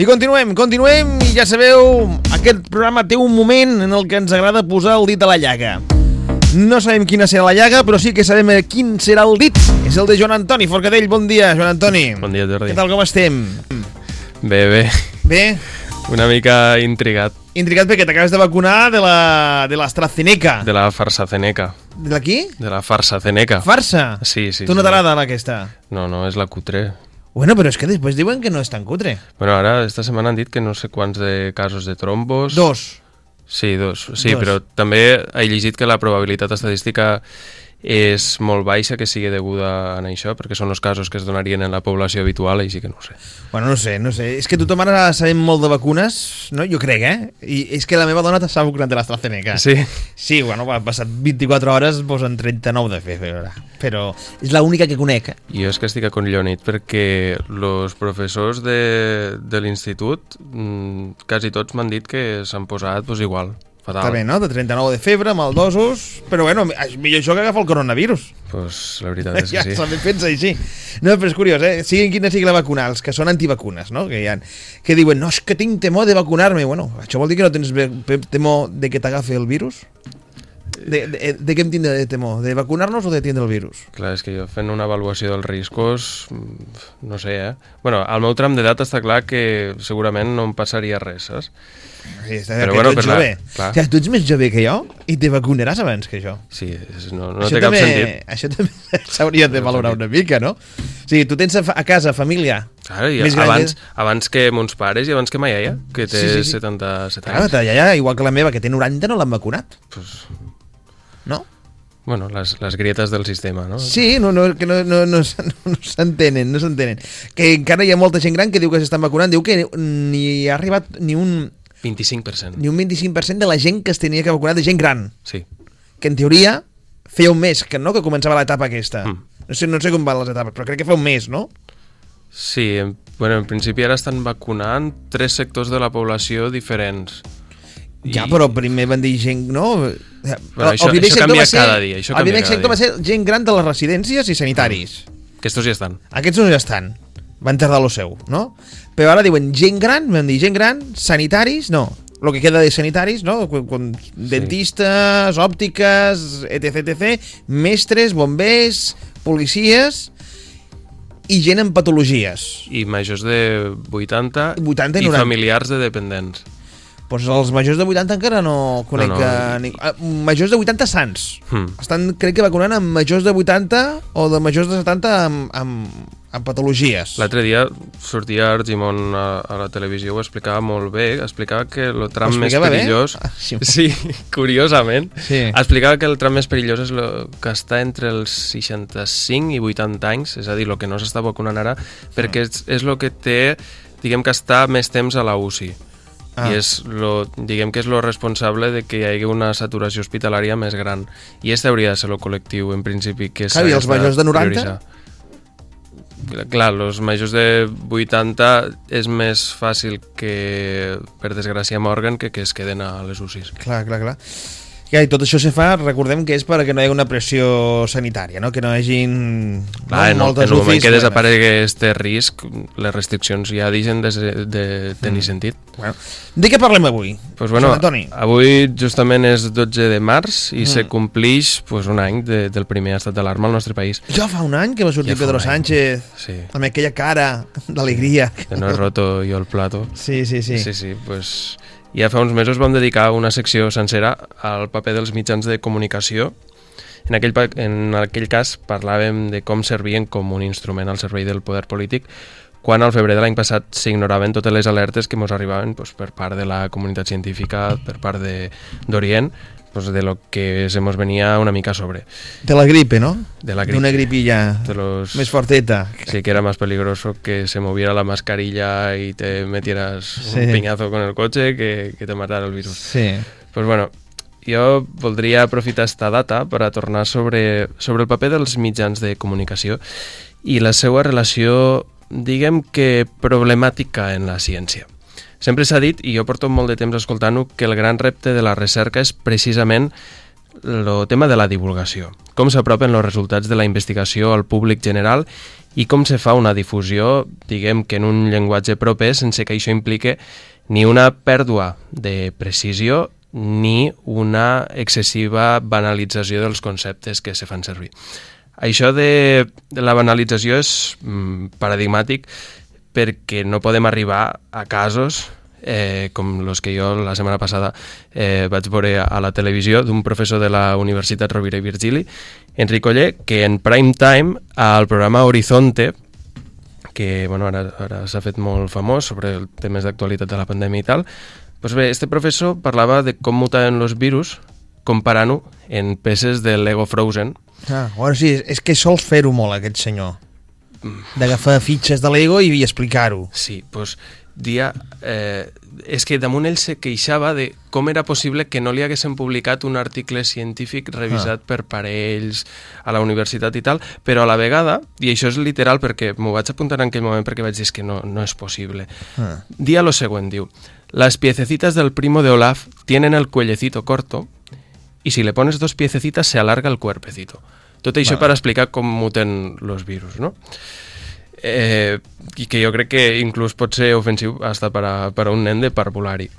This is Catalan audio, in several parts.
I continuem, continuem, i ja sabeu, aquest programa té un moment en el que ens agrada posar el dit a la llaga. No sabem quina serà la llaga, però sí que sabem quin serà el dit. És el de Joan Antoni Forcadell. Bon dia, Joan Antoni. Bon dia, Jordi. Què tal, com estem? Bé, bé. Bé? Una mica intrigat. Intrigat perquè t'acabes de vacunar de la de l'AstraZeneca. De la farsa ceneca. De la qui? De la farsa ceneca. Farsa? Sí, sí. Tu no sí. t'agrada aquesta? No, no, és la cutre. Bueno, però és que després diuen que no és tan cutre. Bueno, ara, esta setmana han dit que no sé quants de casos de trombos... Dos. Sí, dos. Sí, Dos. però també he llegit que la probabilitat estadística és molt baixa que sigui deguda a això, perquè són els casos que es donarien en la població habitual, així que no sé. Bueno, no sé, no sé. És que tothom ara sabem molt de vacunes, no? Jo crec, eh? I és que la meva dona s'ha vacunat de l'AstraZeneca. Sí? Sí, bueno, ha passat 24 hores, posen 39 de febre. Però és l'única que conec. eh? Jo és que estic acollonit perquè els professors de, de l'institut mm, quasi tots m'han dit que s'han posat pues, igual, fatal. Està bé, no? De 39 de febre, maldosos... Però bueno, millor això que agafar el coronavirus. Pues la veritat és que ja sí. s'ha fet així. No, però és curiós, eh? Siguin quina sigui la vacuna, els que són antivacunes, no? Que, hi ha, que diuen, no, és que tinc temor de vacunar-me. Bueno, això vol dir que no tens temor de que t'agafi el virus? De, de, de què em tindre de temor? De vacunar-nos o de tindre el virus? Clar, és que jo fent una avaluació dels riscos, no sé, eh? Bueno, al meu tram d'edat està clar que segurament no em passaria res, saps? Sí, està Però bueno, tu ets per la- jove. clar. O sigui, tu ets més jove que jo i te vacunaràs abans que jo. Sí, no, no això té cap també, sentit. Això també s'hauria de cap valorar una mica, no? O sigui, tu tens a, a casa família. Clar, i Més gran abans, que- abans que mons pares i abans que ma iaia, que té Sí, sí, sí. 77 Clar, anys. ta iaia, igual que la meva, que té 90, no l'han vacunat, Pues, no? bueno, les, les grietes del sistema, no? Sí, no, no, que no, no, no, no s'entenen, no s'entenen. Que encara hi ha molta gent gran que diu que s'estan vacunant, diu que ni ha arribat ni un, 25%. ni un 25% de la gent que es tenia que vacunar de gent gran, Sí. que en teoria feia un mes, que no que començava l'etapa aquesta. Mm. No sé, no sé com van les etapes, però crec que fa un mes, no? Sí, en, bueno, en principi ara estan vacunant tres sectors de la població diferents. Ja, però primer van dir gent, no? Bueno, això- el això canvia ser, cada dia, això el primer sector va ser gent gran de les residències i sanitaris. Que estos ja estan. Aquests ja estan. Van tardar lo seu, no? Però ara diuen gent gran, van dir gent gran, sanitaris, no. Lo que queda de sanitaris, no? Quan, quan, dentistes, òptiques, etc, etc, mestres, bombers, policies i gent amb patologies. I majors de 80, 80 i i 90. familiars de dependents. Doncs els majors de 80 encara no conec No, no. Ni... ah, Majors de 80 sants. Hmm. Estan, crec que vacunant amb majors de 80 o de majors de 70 amb, amb, amb patologies. L'altre dia sortia Argimon a, a la televisió, ho explicava molt bé, explicava que el tram més bé? perillós... Ah, sí. sí, curiosament. Sí. Explicava que el tram més perillós és el que està entre els 65 i 80 anys, és a dir, el que no s'està vacunant ara, perquè és, és el que té, diguem que està més temps a la UCI. Ah. I és lo, diguem que és lo responsable de que hi hagi una saturació hospitalària més gran. I este hauria de ser el col·lectiu, en principi, que Clar, i els s'ha majors de 90? prioritzar. Clar, els majors de 80 és més fàcil que, per desgràcia, morguen que que es queden a les UCIs. Clar, clar, clar. Ja, I tot això se fa, recordem que és perquè no hi ha una pressió sanitària, no? que no hi hagin Clar, en, el- moltes en el moment que desaparegui este risc, les restriccions ja deixen de, de tenir sentit. Bueno. De què parlem avui? Pues bueno, Sant Antoni. avui justament és 12 de març i se complix pues, un any de, del primer estat d'alarma al nostre país. Ja fa un any que va sortir Ja Pedro. Sánchez Sí, amb aquella cara d'alegria. que no he roto jo el plato. Sí, sí, sí. Sí, sí, pues, ja fa uns mesos vam dedicar una secció sencera al paper dels mitjans de comunicació. En aquell, en aquell cas parlàvem de com servien com un instrument al servei del poder polític quan al febrer de l'any passat s'ignoraven totes les alertes que ens arribaven pues, per part de la comunitat científica, per part d'Orient, pues, de lo que se mos venia una mica sobre. De la gripe, no? De la gripe. D'una gripilla De los... més forteta. Sí, que era más peligroso que se moviera la mascarilla y te metieras Sí. un piñazo con el coche que, que te matara el virus. Sí. Pues bueno, jo voldria aprofitar esta data per a tornar sobre, sobre el paper dels mitjans de comunicació i la seva relació, diguem que problemàtica en la ciència. Sempre s'ha dit, i jo porto molt de temps escoltant-ho, que el gran repte de la recerca és precisament el tema de la divulgació. Com s'apropen els resultats de la investigació al públic general i com se fa una difusió, diguem que en un llenguatge proper, sense que això implique ni una pèrdua de precisió ni una excessiva banalització dels conceptes que se fan servir. Això de, la banalització és mm, paradigmàtic perquè no podem arribar a casos eh, com els que jo la setmana passada eh, vaig veure a la televisió d'un professor de la Universitat Rovira i Virgili, Enric Oller, que en prime time al programa Horizonte, que bueno, ara, ara s'ha fet molt famós sobre el temes d'actualitat de la pandèmia i tal, pues bé, este professor parlava de com mutaven els virus comparant-ho en peces de Lego Frozen. Ah, bueno, sí, és que sols fer-ho molt, aquest senyor. D'agafar fitxes de Lego i, i explicar-ho. Sí, doncs pues, dia... Eh, és que damunt ell se queixava de com era possible que no li haguessin publicat un article científic revisat ah. per parells a la universitat i tal, però a la vegada, i això és literal perquè m'ho vaig apuntar en aquell moment perquè vaig dir que no, no és possible. Ah. Dia lo següent, diu, las piececitas del primo de Olaf tienen el cuellecito corto y si le pones dos piececitas se alarga el cuerpecito. Tot això vale. per explicar com muten los virus, no? eh, i que jo crec que inclús pot ser ofensiu hasta per a, per a un nen de parvulari.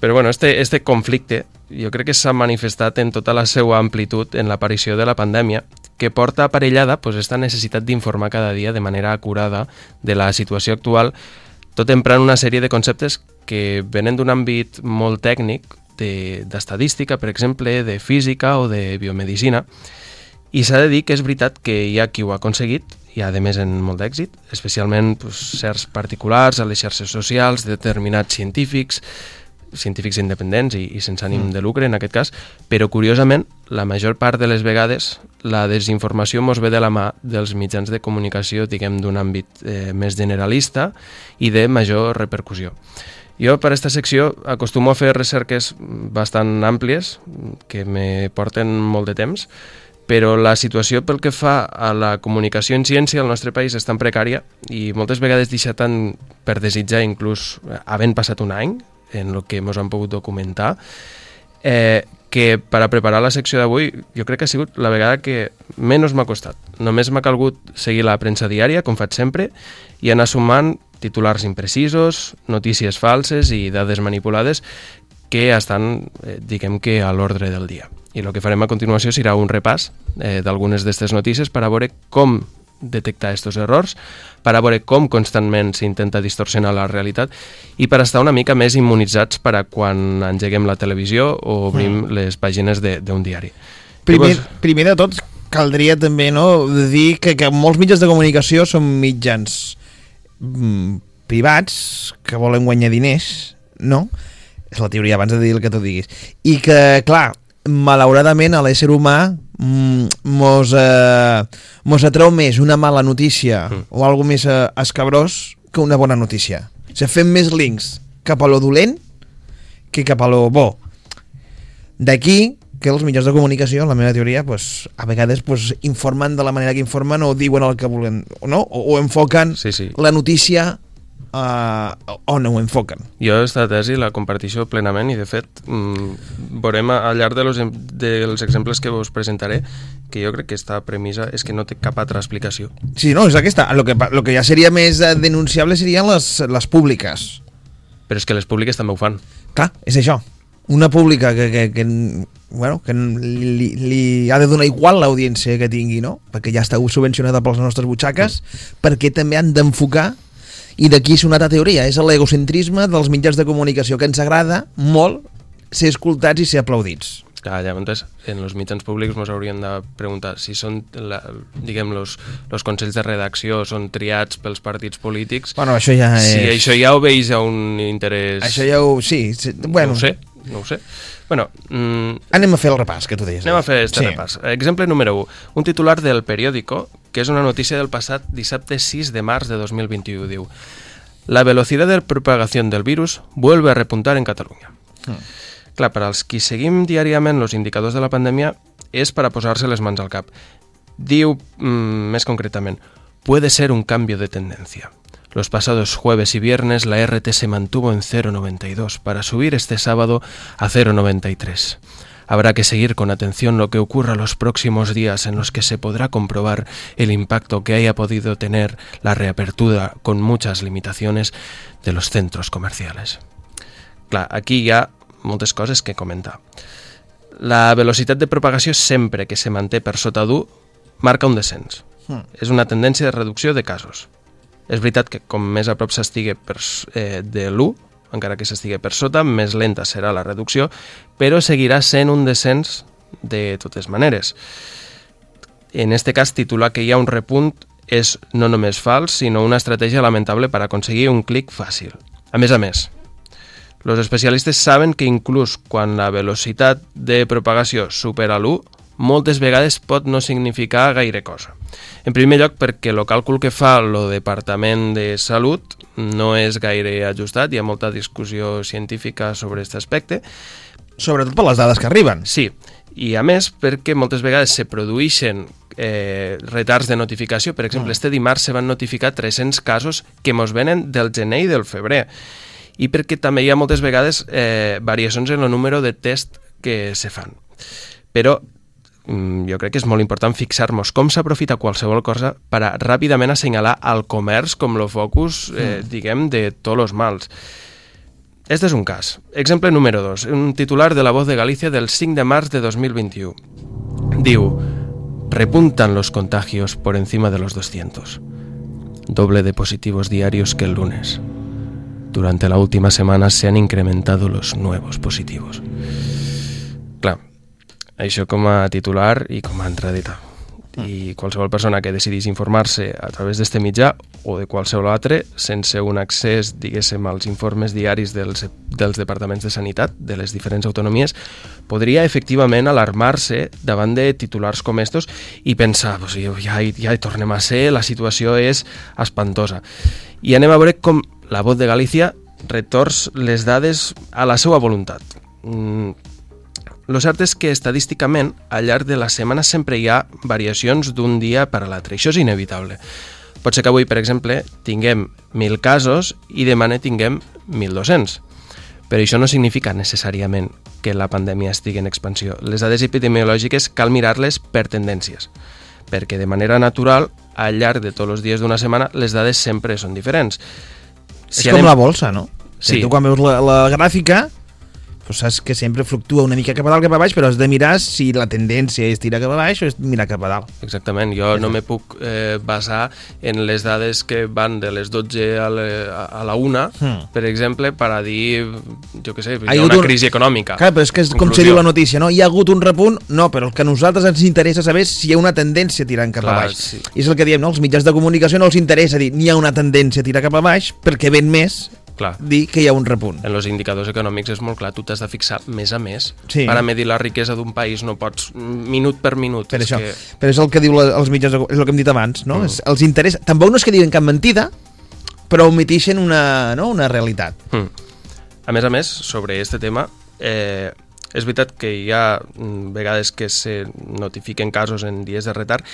Però bueno, este, este conflicte jo crec que s'ha manifestat en tota la seva amplitud en l'aparició de la pandèmia, que porta aparellada pues, esta necessitat d'informar cada dia de manera acurada de la situació actual, tot emprant una sèrie de conceptes que venen d'un àmbit molt tècnic, d'estadística, de, per exemple, de física o de biomedicina, i s'ha de dir que és veritat que hi ha qui ho ha aconseguit i a més en molt d'èxit, especialment pues, certs particulars a les xarxes socials, determinats científics, científics independents i, i sense ànim mm. de lucre en aquest cas, però curiosament la major part de les vegades la desinformació mos ve de la mà dels mitjans de comunicació, diguem, d'un àmbit eh, més generalista i de major repercussió. Jo per aquesta secció acostumo a fer recerques bastant àmplies que me porten molt de temps, però la situació pel que fa a la comunicació en ciència al nostre país és tan precària i moltes vegades deixa tant per desitjar, inclús havent passat un any en el que ens han pogut documentar, eh, que per a preparar la secció d'avui jo crec que ha sigut la vegada que menys m'ha costat. Només m'ha calgut seguir la premsa diària, com faig sempre, i anar sumant titulars imprecisos, notícies falses i dades manipulades que estan, eh, diguem que, a l'ordre del dia. I el que farem a continuació serà un repàs eh, d'algunes d'aquestes notícies per a veure com detectar aquests errors, per a veure com constantment s'intenta distorsionar la realitat i per estar una mica més immunitzats per a quan engeguem la televisió o obrim mm. les pàgines d'un diari. Primer, Llavors... primer de tot, caldria també no, dir que, que molts mitjans de comunicació són mitjans mm, privats que volen guanyar diners, no? És la teoria abans de dir el que tu diguis. I que, clar, malauradament a l'ésser humà mm, mos, eh, mos atreu més una mala notícia mm. o algo més eh, escabrós que una bona notícia. O sigui, fem més links cap a lo dolent que cap a lo bo. D'aquí que els mitjans de comunicació, en la meva teoria, pues, a vegades pues, informen de la manera que informen o diuen el que volen, no? o, o enfoquen sí, sí. la notícia uh, on ho enfoquen. Jo aquesta tesi la comparteixo plenament i de fet mm, veurem al llarg de los, dels exemples que vos presentaré que jo crec que aquesta premissa és que no té cap altra explicació. Sí, no, és aquesta. Lo que, lo que ja seria més eh, denunciable serien les, les públiques. Però és que les públiques també ho fan. Clar, és això. Una pública que, que, que bueno, que li, li ha de donar igual l'audiència que tingui, no? Perquè ja està subvencionada per les nostres butxaques, mm. perquè també han d'enfocar i d'aquí és una altra teoria, és l'egocentrisme dels mitjans de comunicació, que ens agrada molt ser escoltats i ser aplaudits. Clar, llavors, en els mitjans públics ens haurien de preguntar si són, la, diguem, los, los consells de redacció són triats pels partits polítics. Bueno, això ja és... Si això ja obeix a un interès... Això ja ho... Sí, sí bueno... No ho sé, no ho sé. Bueno, mm, anem a fer el repàs que tu deies. Anem a fer este sí. repàs. Exemple número 1. Un titular del periòdico, que és una notícia del passat dissabte 6 de març de 2021, diu La velocidad de propagación del virus vuelve a repuntar en Catalunya. Mm. Clar, per als qui seguim diàriament els indicadors de la pandèmia és per a posar-se les mans al cap. Diu, mm, més concretament, puede ser un cambio de tendencia. Los pasados jueves y viernes la RT se mantuvo en 0,92 para subir este sábado a 0,93. Habrá que seguir con atención lo que ocurra los próximos días en los que se podrá comprobar el impacto que haya podido tener la reapertura con muchas limitaciones de los centros comerciales. Clar, aquí hi ha moltes coses que comentar. La velocitat de propagació sempre que se manté per sota d'1 marca un descens. Hmm. És una tendència de reducció de casos. És veritat que com més a prop s'estigui eh, de l'1, encara que s'estigui per sota, més lenta serà la reducció, però seguirà sent un descens de totes maneres. En este cas, titular que hi ha un repunt és no només fals, sinó una estratègia lamentable per aconseguir un clic fàcil. A més a més, los especialistes saben que inclús quan la velocitat de propagació supera l'1, moltes vegades pot no significar gaire cosa. En primer lloc, perquè el càlcul que fa el Departament de Salut no és gaire ajustat, hi ha molta discussió científica sobre aquest aspecte, Sobretot per les dades que arriben. Sí, i a més perquè moltes vegades se produeixen eh, retards de notificació. Per exemple, este dimarts se van notificar 300 casos que mos venen del gener i del febrer. I perquè també hi ha moltes vegades eh, variacions en el número de test que se fan. Però mm, jo crec que és molt important fixar-nos com s'aprofita qualsevol cosa per a ràpidament assenyalar al comerç com el focus, eh, diguem, de tots els mals. Este és un cas. Exemple número 2. Un titular de La Voz de Galicia del 5 de març de 2021. Diu, repuntan los contagios por encima de los 200. Doble de positivos diarios que el lunes. Durante la última semana se han incrementado los nuevos positivos. Això com a titular i com a entradeta. I qualsevol persona que decidís informar-se a través d'este mitjà o de qualsevol altre, sense un accés, diguéssim, als informes diaris dels, dels departaments de sanitat de les diferents autonomies, podria efectivament alarmar-se davant de titulars com estos i pensar, pues, ja, ja hi tornem a ser, la situació és espantosa. I anem a veure com la Voz de Galícia retors les dades a la seva voluntat. Mm, lo cert és que estadísticament al llarg de la setmana sempre hi ha variacions d'un dia per a l'altre. Això és inevitable. Pot ser que avui, per exemple, tinguem 1.000 casos i demà ne tinguem 1.200. Però això no significa necessàriament que la pandèmia estigui en expansió. Les dades epidemiològiques cal mirar-les per tendències, perquè de manera natural, al llarg de tots els dies d'una setmana, les dades sempre són diferents. és com la bolsa, no? Sí. Tu quan veus la, la gràfica, pues saps que sempre fluctua una mica cap a dalt, cap a baix, però has de mirar si la tendència és tirar cap a baix o és mirar cap a dalt. Exactament, jo no me puc eh, basar en les dades que van de les 12 a, le, a la 1, Hmm. per exemple, per a dir, jo què sé, hi Ha ha hagut una un- crisi econòmica. Clar, però és que és com se diu la notícia, no? Hi ha hagut un repunt? No, però el que a nosaltres ens interessa saber és si hi ha una tendència tirant cap Clar, a baix. sí. I és el que diem, no? Els mitjans de comunicació no els interessa dir n'hi ha una tendència a tirar cap a baix perquè ven més Clar. dir que hi ha un repunt. En els indicadors econòmics és molt clar, tu t'has de fixar més a més. Sí. Per a medir la riquesa d'un país no pots minut per minut. Per és això. Que... Però és el que diu la, els mitjans, és el que hem dit abans, no? Mm. És, els interessa... Tampoc no és que diuen cap mentida, però omitixen una, no? una realitat. Mm. A més a més, sobre este tema, eh, és veritat que hi ha mm, vegades que se notifiquen casos en dies de retard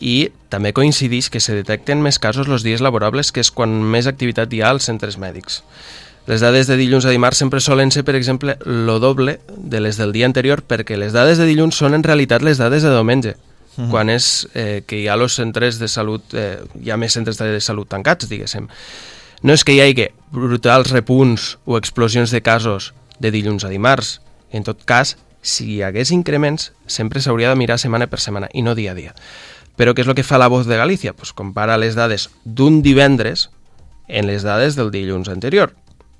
i també coincideix que se detecten més casos els dies laborables que és quan més activitat hi ha als centres mèdics. Les dades de dilluns a dimarts sempre solen ser, per exemple, lo doble de les del dia anterior perquè les dades de dilluns són en realitat les dades de diumenge, Mhm. quan és eh, que hi ha els centres de salut, eh, hi ha més centres de salut tancats, diguéssim. No és que hi hagi brutals repunts o explosions de casos de dilluns a dimarts. En tot cas, si hi hagués increments, sempre s'hauria de mirar setmana per setmana i no dia a dia. Però què és el que fa la Voz de Galícia? Pues compara les dades d'un divendres en les dades del dilluns anterior.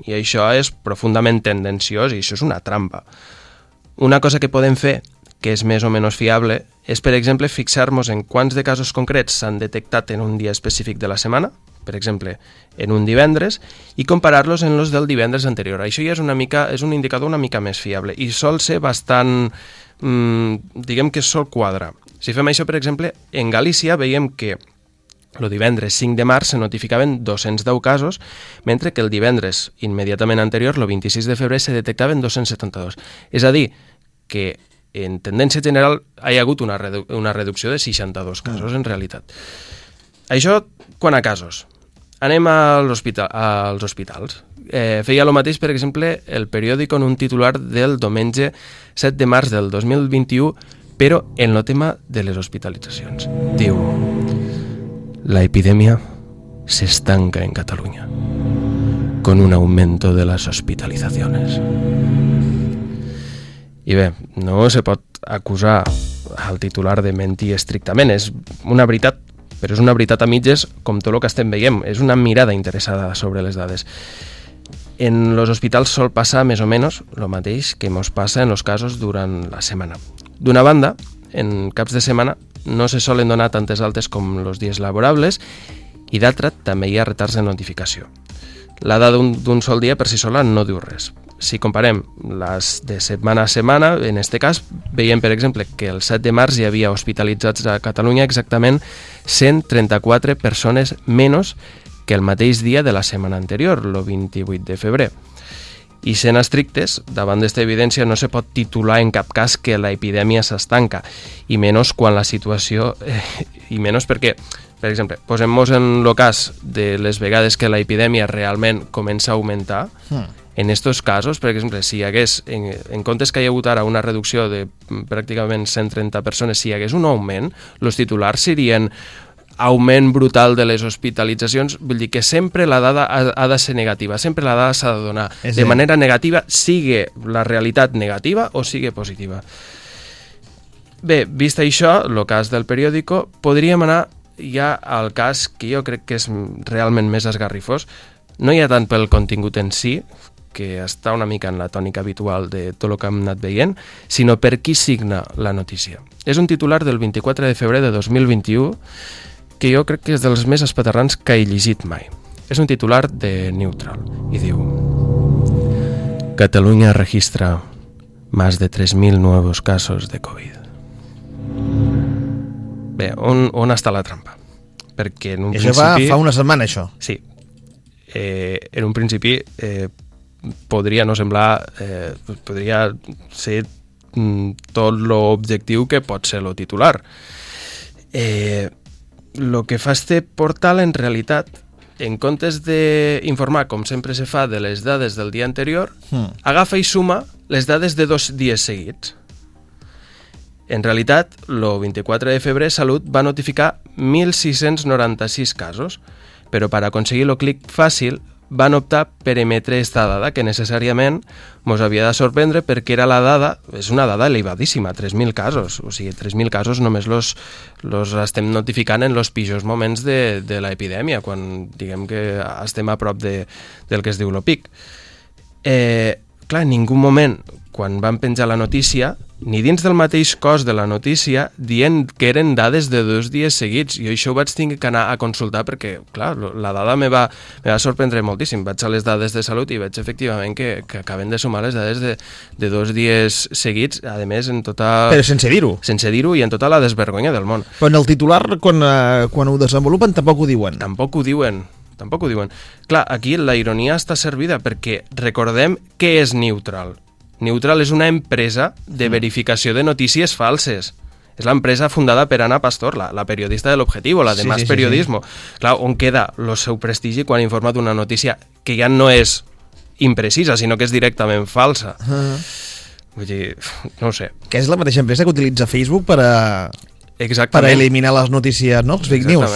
I això és profundament tendenciós i això és una trampa. Una cosa que podem fer, que és més o menys fiable, és, per exemple, fixar-nos en quants de casos concrets s'han detectat en un dia específic de la setmana, per exemple, en un divendres, i comparar-los en los del divendres anterior. Això ja és, una mica, és un indicador una mica més fiable i sol ser bastant, mm, diguem que sol quadrar. Si fem això, per exemple, en Galícia veiem que el divendres 5 de març se notificaven 210 casos, mentre que el divendres immediatament anterior, el 26 de febrer, se detectaven 272. És a dir, que en tendència general hi ha hagut una, redu una reducció de 62 casos, en realitat. Això, quan a casos. Anem als, hospital, als hospitals. Eh, feia el mateix, per exemple, el periòdic en un titular del diumenge 7 de març del 2021, però en el tema de les hospitalitzacions. Diu, la epidemia se estanca en Cataluña con un aumento de las hospitalizaciones. I bé, no se pot acusar al titular de mentir estrictament, és una veritat, però és una veritat a mitges com tot el que estem veient, és una mirada interessada sobre les dades. En els hospitals sol passar més o menys el mateix que ens passa en els casos durant la setmana. D'una banda, en caps de setmana no se solen donar tantes altes com els dies laborables i d'altra també hi ha retards de notificació. La dada d'un sol dia per si sola no diu res. Si comparem les de setmana a setmana, en aquest cas veiem, per exemple, que el 7 de març hi havia hospitalitzats a Catalunya exactament 134 persones menys que el mateix dia de la setmana anterior, el 28 de febrer. I sent estrictes, davant d'esta evidència no se pot titular en cap cas que la epidèmia s'estanca, i menys quan la situació... Eh, I menys perquè, per exemple, posem-nos en el cas de les vegades que la epidèmia realment comença a augmentar, hmm. en estos casos, per exemple, si hi hagués, en, en comptes que hi ha hagut ara una reducció de pràcticament 130 persones, si hi hagués un augment, els titulars serien augment brutal de les hospitalitzacions, vull dir que sempre la dada ha, ha de ser negativa, sempre la dada s'ha de donar és de manera negativa, sigui la realitat negativa o sigui positiva. Bé, vist això, el cas del periòdico, podríem anar ja al cas que jo crec que és realment més esgarrifós. No hi ha tant pel contingut en si, que està una mica en la tònica habitual de tot el que hem anat veient, sinó per qui signa la notícia. És un titular del 24 de febrer de 2021 que jo crec que és dels més espaterrans que he llegit mai. És un titular de Neutral i diu Catalunya registra más de 3.000 nuevos casos de Covid. Bé, on, on està la trampa? Perquè en un això principi... va fa una setmana, això. Sí. Eh, en un principi eh, podria no semblar... Eh, podria ser mm, tot l'objectiu que pot ser el titular. Eh, el que fa este portal en realitat en comptes d'informar, com sempre se fa, de les dades del dia anterior, hmm. agafa i suma les dades de dos dies seguits. En realitat, el 24 de febrer, Salut va notificar 1.696 casos, però per aconseguir el clic fàcil van optar per emetre esta dada que necessàriament ens havia de sorprendre perquè era la dada, és una dada elevadíssima, 3.000 casos, o sigui, 3.000 casos només los, los estem notificant en els pitjors moments de, de l'epidèmia, quan diguem que estem a prop de, del que es diu lo pic. Eh, clar, en ningú moment, quan van penjar la notícia, ni dins del mateix cos de la notícia dient que eren dades de dos dies seguits. I això ho vaig tenir que anar a consultar perquè, clar, la dada me va, me va sorprendre moltíssim. Vaig a les dades de salut i veig efectivament que, que acaben de sumar les dades de, de dos dies seguits, a més en tota... Però sense dir-ho. Sense dir-ho i en tota la desvergonya del món. Però en el titular, quan, eh, quan ho desenvolupen, tampoc ho diuen. Tampoc ho diuen tampoc ho diuen. Clar, aquí la ironia està servida perquè recordem què és neutral. Neutral és una empresa de mm. verificació de notícies falses. És l'empresa fundada per Ana Pastor, la, la periodista de l'Objetivo, la de sí, Más sí, Periodismo. Sí, sí. Clar, on queda el seu prestigi quan informa d'una notícia que ja no és imprecisa, sinó que és directament falsa. Uh -huh. Vull dir, no ho sé. Que és la mateixa empresa que utilitza Facebook per a, Exactament. per a eliminar les notícies, no? Els fake news.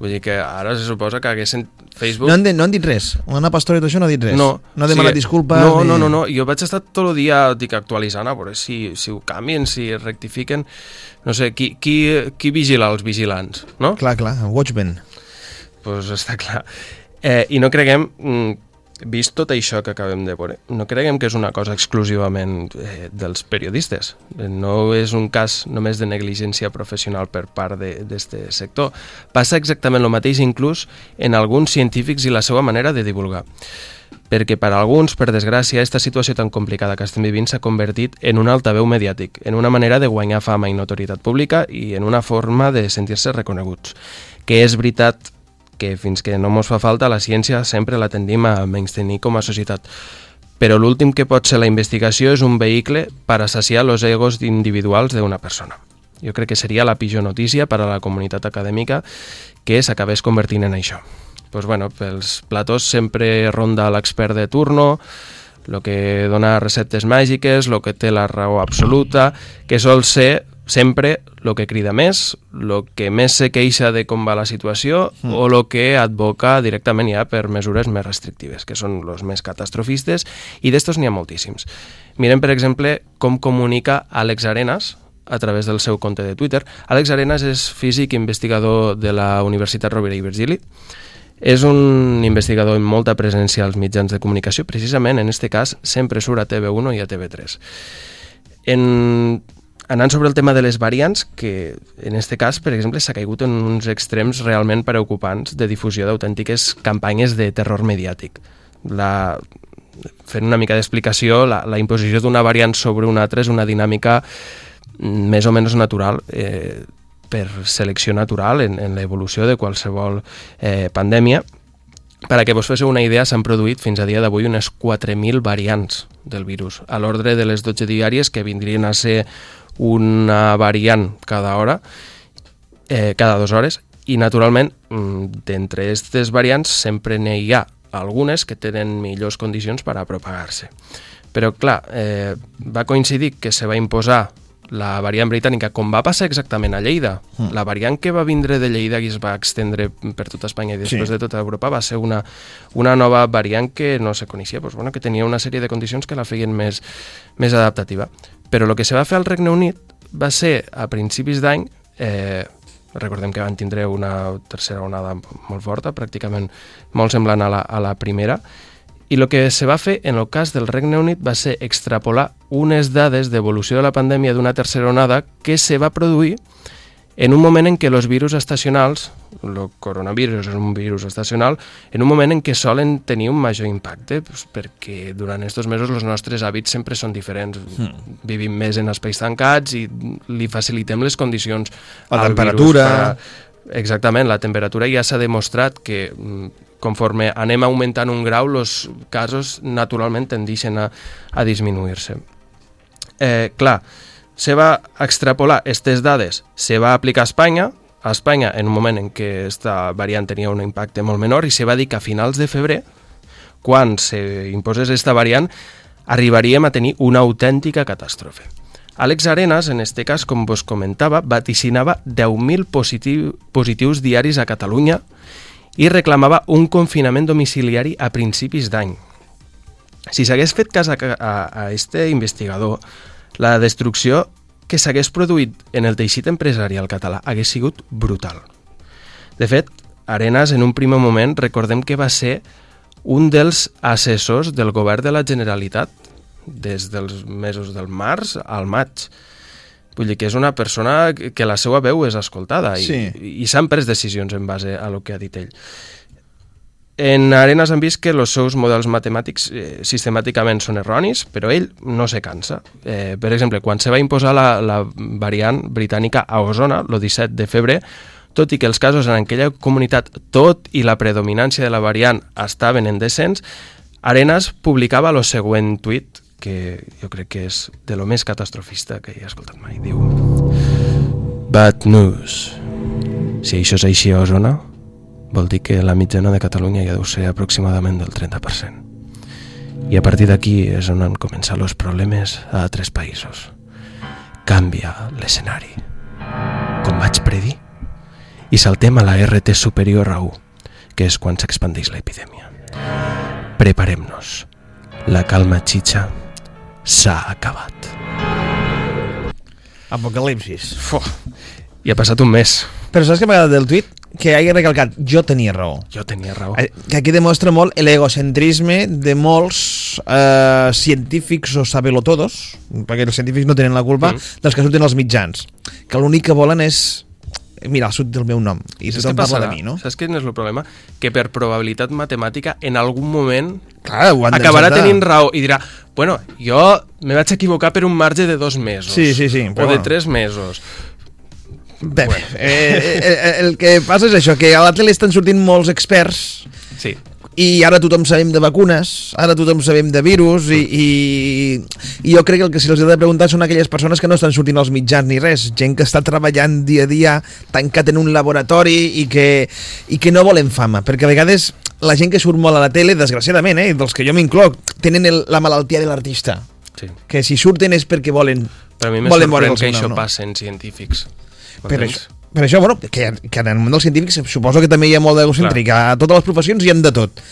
Vull dir que ara se suposa que haguessin Facebook... No han, de, no han dit res. L'Anna Pastor i tot això no ha dit res. No. No ha demanat sí, disculpes. No, ni... no, no, no. Jo vaig estar tot el dia dic, actualitzant, a veure si, si ho canvien, si rectifiquen. No sé, qui, qui, qui vigila els vigilants, no? Clar, clar, Watchmen. Doncs pues està clar. Eh, I no creguem mm, vist tot això que acabem de veure, no creguem que és una cosa exclusivament eh, dels periodistes. No és un cas només de negligència professional per part d'aquest sector. Passa exactament el mateix inclús en alguns científics i la seva manera de divulgar. Perquè per alguns, per desgràcia, aquesta situació tan complicada que estem vivint s'ha convertit en un altaveu mediàtic, en una manera de guanyar fama i notorietat pública i en una forma de sentir-se reconeguts. Que és veritat que fins que no mos fa falta la ciència sempre la tendim a menys tenir com a societat. Però l'últim que pot ser la investigació és un vehicle per a saciar els egos individuals d'una persona. Jo crec que seria la pitjor notícia per a la comunitat acadèmica que s'acabés convertint en això. pues bueno, pels platós sempre ronda l'expert de turno, el que dona receptes màgiques, el que té la raó absoluta, que sol ser sempre el que crida més, el que més se queixa de com va la situació mm. o el que advoca directament ja per mesures més restrictives, que són els més catastrofistes, i d'estos n'hi ha moltíssims. Mirem, per exemple, com comunica Àlex Arenas, a través del seu compte de Twitter. Àlex Arenas és físic i investigador de la Universitat Rovira i Virgili. És un investigador amb molta presència als mitjans de comunicació, precisament en aquest cas sempre surt a TV1 i a TV3. En anant sobre el tema de les variants, que en aquest cas, per exemple, s'ha caigut en uns extrems realment preocupants de difusió d'autèntiques campanyes de terror mediàtic. La, fent una mica d'explicació, la, la imposició d'una variant sobre una altra és una dinàmica més o menys natural eh, per selecció natural en, en l'evolució de qualsevol eh, pandèmia. Per a que vos féssiu una idea, s'han produït fins a dia d'avui unes 4.000 variants del virus, a l'ordre de les 12 diàries que vindrien a ser una variant cada hora, eh, cada dues hores, i naturalment mm, d'entre aquestes variants sempre n'hi ha algunes que tenen millors condicions per a propagar-se. Però clar, eh, va coincidir que se va imposar la variant britànica, com va passar exactament a Lleida. Mm. La variant que va vindre de Lleida i es va extendre per tota Espanya i després sí. de tota Europa va ser una, una nova variant que no se coneixia, doncs, bueno, que tenia una sèrie de condicions que la feien més, més adaptativa. Però el que se va fer al Regne Unit va ser a principis d'any, eh, recordem que van tindre una tercera onada molt forta, pràcticament molt semblant a la, a la primera, i el que se va fer en el cas del Regne Unit va ser extrapolar unes dades d'evolució de la pandèmia d'una tercera onada que se va produir en un moment en què els virus estacionals, el coronavirus és un virus estacional, en un moment en què solen tenir un major impacte, pues, perquè durant aquests mesos els nostres hàbits sempre són diferents. Mm. Vivim més en espais tancats i li facilitem les condicions La temperatura... Per... Exactament, la temperatura ja s'ha demostrat que mm, conforme anem augmentant un grau, els casos naturalment tendeixen a, a disminuir-se. Eh, clar, se va extrapolar aquestes dades, se va aplicar a Espanya, a Espanya en un moment en què aquesta variant tenia un impacte molt menor i se va dir que a finals de febrer, quan se imposés aquesta variant, arribaríem a tenir una autèntica catàstrofe. Àlex Arenas, en este cas, com vos comentava, vaticinava 10.000 positiu, positius diaris a Catalunya i reclamava un confinament domiciliari a principis d'any. Si s'hagués fet cas a, a, a este investigador, la destrucció que s'hagués produït en el teixit empresarial català hagués sigut brutal. De fet, Arenas, en un primer moment, recordem que va ser un dels assessors del govern de la Generalitat des dels mesos del març al maig. Vull dir que és una persona que la seva veu és escoltada i, sí. i, i s'han pres decisions en base a lo que ha dit ell. En Arenas han vist que els seus models matemàtics eh, sistemàticament són erronis, però ell no se cansa. Eh, per exemple, quan se va imposar la, la variant britànica a Osona, el 17 de febrer, tot i que els casos en aquella comunitat, tot i la predominància de la variant estaven en descens, Arenas publicava el següent tuit, que jo crec que és de lo més catastrofista que he escoltat mai. Diu... Bad news. Si això és així a Osona, vol dir que la mitjana de Catalunya ja deu ser aproximadament del 30%. I a partir d'aquí és on han començat els problemes a altres països. Canvia l'escenari. Com vaig predir. I saltem a la RT superior a 1, que és quan s'expandeix l'epidèmia. Preparem-nos. La calma xitxa s'ha acabat. Apocalipsis. Fuh. I ha passat un mes. Però saps què m'ha agradat del tuit? que hagi recalcat, jo tenia raó. Jo tenia raó. Eh, que aquí demostra molt l'egocentrisme de molts eh, científics o sabelotodos, perquè els científics no tenen la culpa, mm. dels que surten els mitjans. Que l'únic que volen és mira, surt del meu nom i tothom parla de mi, no? Saps quin és el problema? Que per probabilitat matemàtica en algun moment Clar, acabarà tenint raó i dirà, bueno, jo me vaig equivocar per un marge de dos mesos sí, sí, sí, o de tres mesos Bé, bueno. eh, eh, eh, el que passa és això, que a la tele estan sortint molts experts sí. i ara tothom sabem de vacunes, ara tothom sabem de virus i, i, i jo crec que el que se'ls ha de preguntar són aquelles persones que no estan sortint als mitjans ni res, gent que està treballant dia a dia tancat en un laboratori i que, i que no volen fama, perquè a vegades la gent que surt molt a la tele, desgraciadament, eh, dels que jo m'incloc, tenen el, la malaltia de l'artista, Sí. que si surten és perquè volen Per a mi veure sorprèn que això no? passa en científics. Per això, per això bueno, que, que en el món dels científics suposo que també hi ha molt d'egocèntric, a totes les professions hi ha de tot.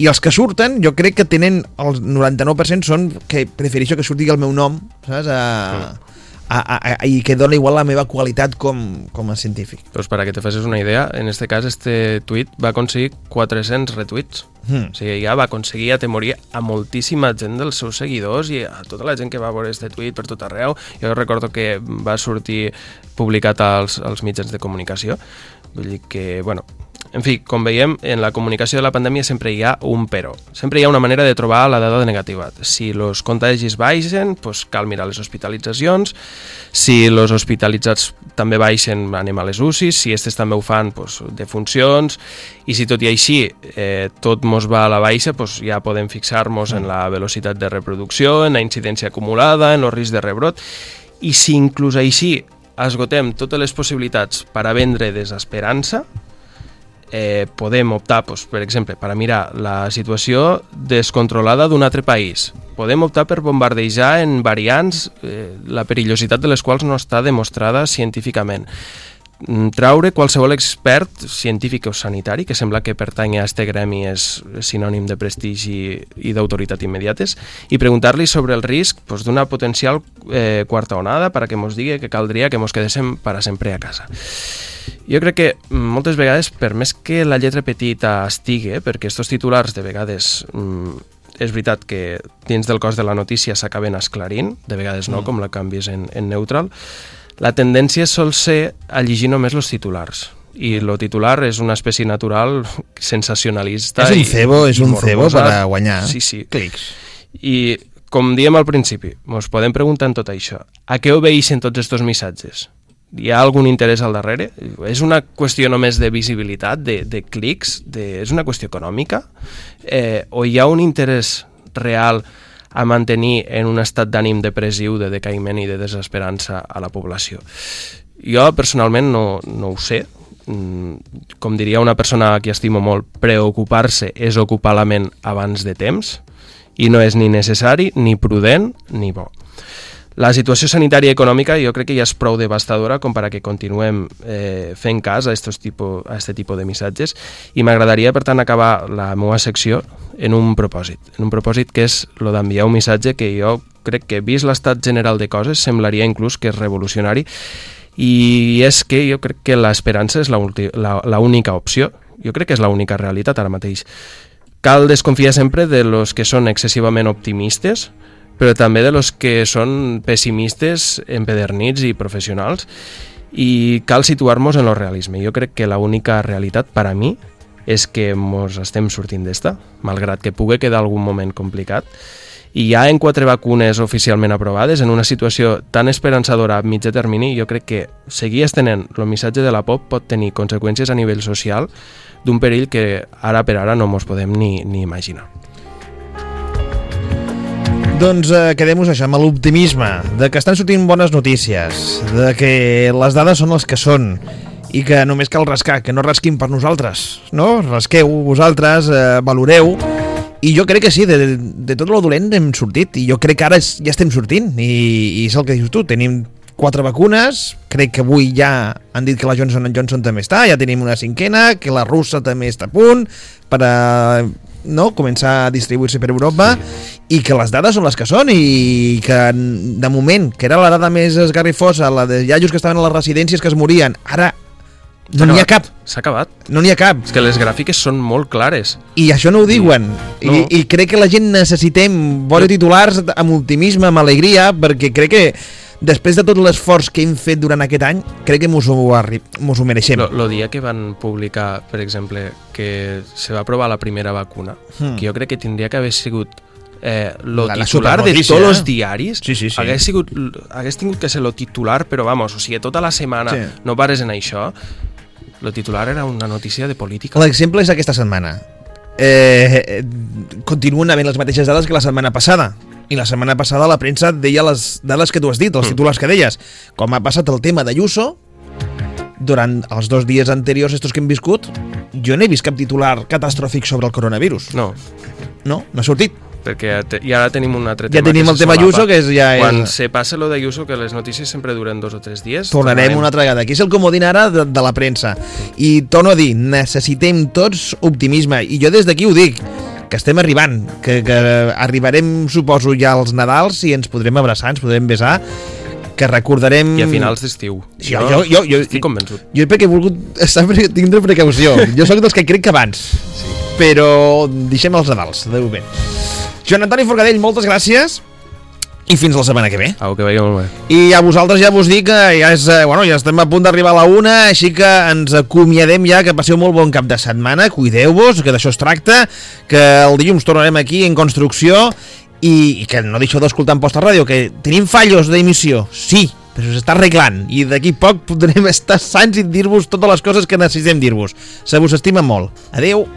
I els que surten, jo crec que tenen el 99% són que prefereixo que surti el meu nom saps? A, a, a, a, i que dona igual la meva qualitat com, com a científic Pues para que te facis una idea, en este cas este tuit va aconseguir 400 retuits. Hmm. O sigui, ja va aconseguir atemorir a moltíssima gent dels seus seguidors i a tota la gent que va veure este tuit per tot arreu. Jo recordo que va sortir publicat als, als mitjans de comunicació. Vull dir que, bueno, en fi, com veiem, en la comunicació de la pandèmia sempre hi ha un però. Sempre hi ha una manera de trobar la dada negativa. Si els contagis baixen, pues cal mirar les hospitalitzacions. Si els hospitalitzats també baixen, anem a les UCIs. Si aquestes també ho fan, pues, defuncions. I si tot i així eh, tot mos va a la baixa, pues, ja podem fixar-nos en la velocitat de reproducció, en la incidència acumulada, en el risc de rebrot. I si inclús així esgotem totes les possibilitats per a vendre desesperança, eh, podem optar, doncs, per exemple, per mirar la situació descontrolada d'un altre país. Podem optar per bombardejar en variants eh, la perillositat de les quals no està demostrada científicament. Mm, Traure qualsevol expert científic o sanitari, que sembla que pertany a este gremi és sinònim de prestigi i d'autoritat immediates, i preguntar-li sobre el risc doncs, d'una potencial eh, quarta onada perquè mos digui que caldria que mos quedéssim per a sempre a casa. Jo crec que mm, moltes vegades, per més que la lletra petita estigui, perquè estos titulars de vegades mm, és veritat que dins del cos de la notícia s'acaben esclarint, de vegades no, Mm. com la canvies en, en neutral, la tendència sol ser a llegir només els titulars i el titular és una espècie natural sensacionalista és un i- cebo, és un cebo per a guanyar sí, sí. clics I com diem al principi, ens podem preguntar en tot això, a què obeixen tots aquests missatges? Hi ha algun interès al darrere? És una qüestió només de visibilitat, de, de clics? De, és una qüestió econòmica? Eh, o hi ha un interès real a mantenir en un estat d'ànim depressiu, de decaïment i de desesperança a la població? Jo personalment no, no ho sé, Mm, com diria una persona a qui estimo molt, preocupar-se és ocupar la ment abans de temps i no és ni necessari, ni prudent, ni bo. La situació sanitària i econòmica jo crec que ja és prou devastadora com per a que continuem eh, fent cas a, estos tipo, a tipus de missatges i m'agradaria, per tant, acabar la meva secció en un propòsit, en un propòsit que és el d'enviar un missatge que jo crec que, vist l'estat general de coses, semblaria inclús que és revolucionari i és que jo crec que l'esperança és l'única opció, jo crec que és l'única realitat ara mateix. Cal desconfiar sempre de los que són excessivament optimistes, però també de los que són pessimistes, empedernits i professionals, i cal situar-nos en el realisme. Jo crec que l'única realitat per a mi és que ens estem sortint d'esta, malgrat que pugui quedar algun moment complicat, i ja en quatre vacunes oficialment aprovades, en una situació tan esperançadora a mitjà termini, jo crec que seguir estenent el missatge de la por pot tenir conseqüències a nivell social d'un perill que ara per ara no mos podem ni, ni imaginar. Doncs eh, quedem-nos això, amb l'optimisme, de que estan sortint bones notícies, de que les dades són les que són, i que només cal rascar, que no rasquin per nosaltres, no? Rasqueu vosaltres, eh, valoreu, i jo crec que sí, de, de tot lo dolent hem sortit, i jo crec que ara és, ja estem sortint, i, i és el que dius tu, tenim quatre vacunes, crec que avui ja han dit que la Johnson Johnson també està, ja tenim una cinquena, que la russa també està a punt, per a no, començar a distribuir-se per Europa i que les dades són les que són i que de moment, que era la dada més esgarrifosa, la de iaios que estaven a les residències que es morien, ara no n'hi ha cap, S'ha acabat. no n'hi ha cap És que les gràfiques són molt clares. i això no ho diuen No. I, i crec que la gent necessitem veure titulars amb optimisme, amb alegria perquè crec que després de tot l'esforç que hem fet durant aquest any crec que mos ho, mos ho mereixem Lo, lo dia que van publicar, per exemple, que se va aprovar la primera vacuna, Hmm. que jo crec que tindria que haver sigut eh, lo La- la titular de tots eh? els diaris Sí, sí, sí. Hagués, sigut, hagués tingut que ser lo titular però vamos, o sigui, tota la setmana Sí. no pares en això lo titular era una notícia de política L'exemple és aquesta setmana. Eh, continuen havent les mateixes dades que la setmana passada. I la setmana passada la premsa deia les dades que tu has dit, els Mm. titulars que deies. Com ha passat el tema d'Ayuso, durant els dos dies anteriors estos que hem viscut, jo no he vist cap titular catastròfic sobre el coronavirus. No, No, no ha sortit. Perquè i ara tenim un altre Ja tema tenim que el tema. Ayuso, que és ja és- Quan se passa lo d'Ayuso, que les notícies sempre duren dos o tres dies... Tornarem una altra vegada. Aquí és el comodín ara de, de la premsa. I torno a dir, necessitem tots optimisme. I jo des d'aquí ho dic, que estem arribant, que, que arribarem, suposo, ja als Nadals i ens podrem abraçar, ens podrem besar, que recordarem... I a finals d'estiu. Sí, jo, jo, jo, jo, estic convençut. Jo perquè he volgut sempre tindre precaució. Jo sóc dels que crec que abans. Sí. Però deixem els Nadals, Déu bé. Joan Antoni Forcadell, moltes gràcies i fins la setmana que ve. Au, que vagi molt bé. I a vosaltres ja vos dic que ja, és, eh, bueno, ja estem a punt d'arribar a la una, així que ens acomiadem ja, que passeu molt bon cap de setmana, cuideu-vos, que d'això es tracta, que el dilluns tornarem aquí en construcció i, i que no deixeu d'escoltar en Posta Ràdio, que tenim fallos d'emissió, sí, però s'està arreglant i d'aquí poc podrem estar sants i dir-vos totes les coses que necessitem dir-vos. Se vos estima molt. Adeu.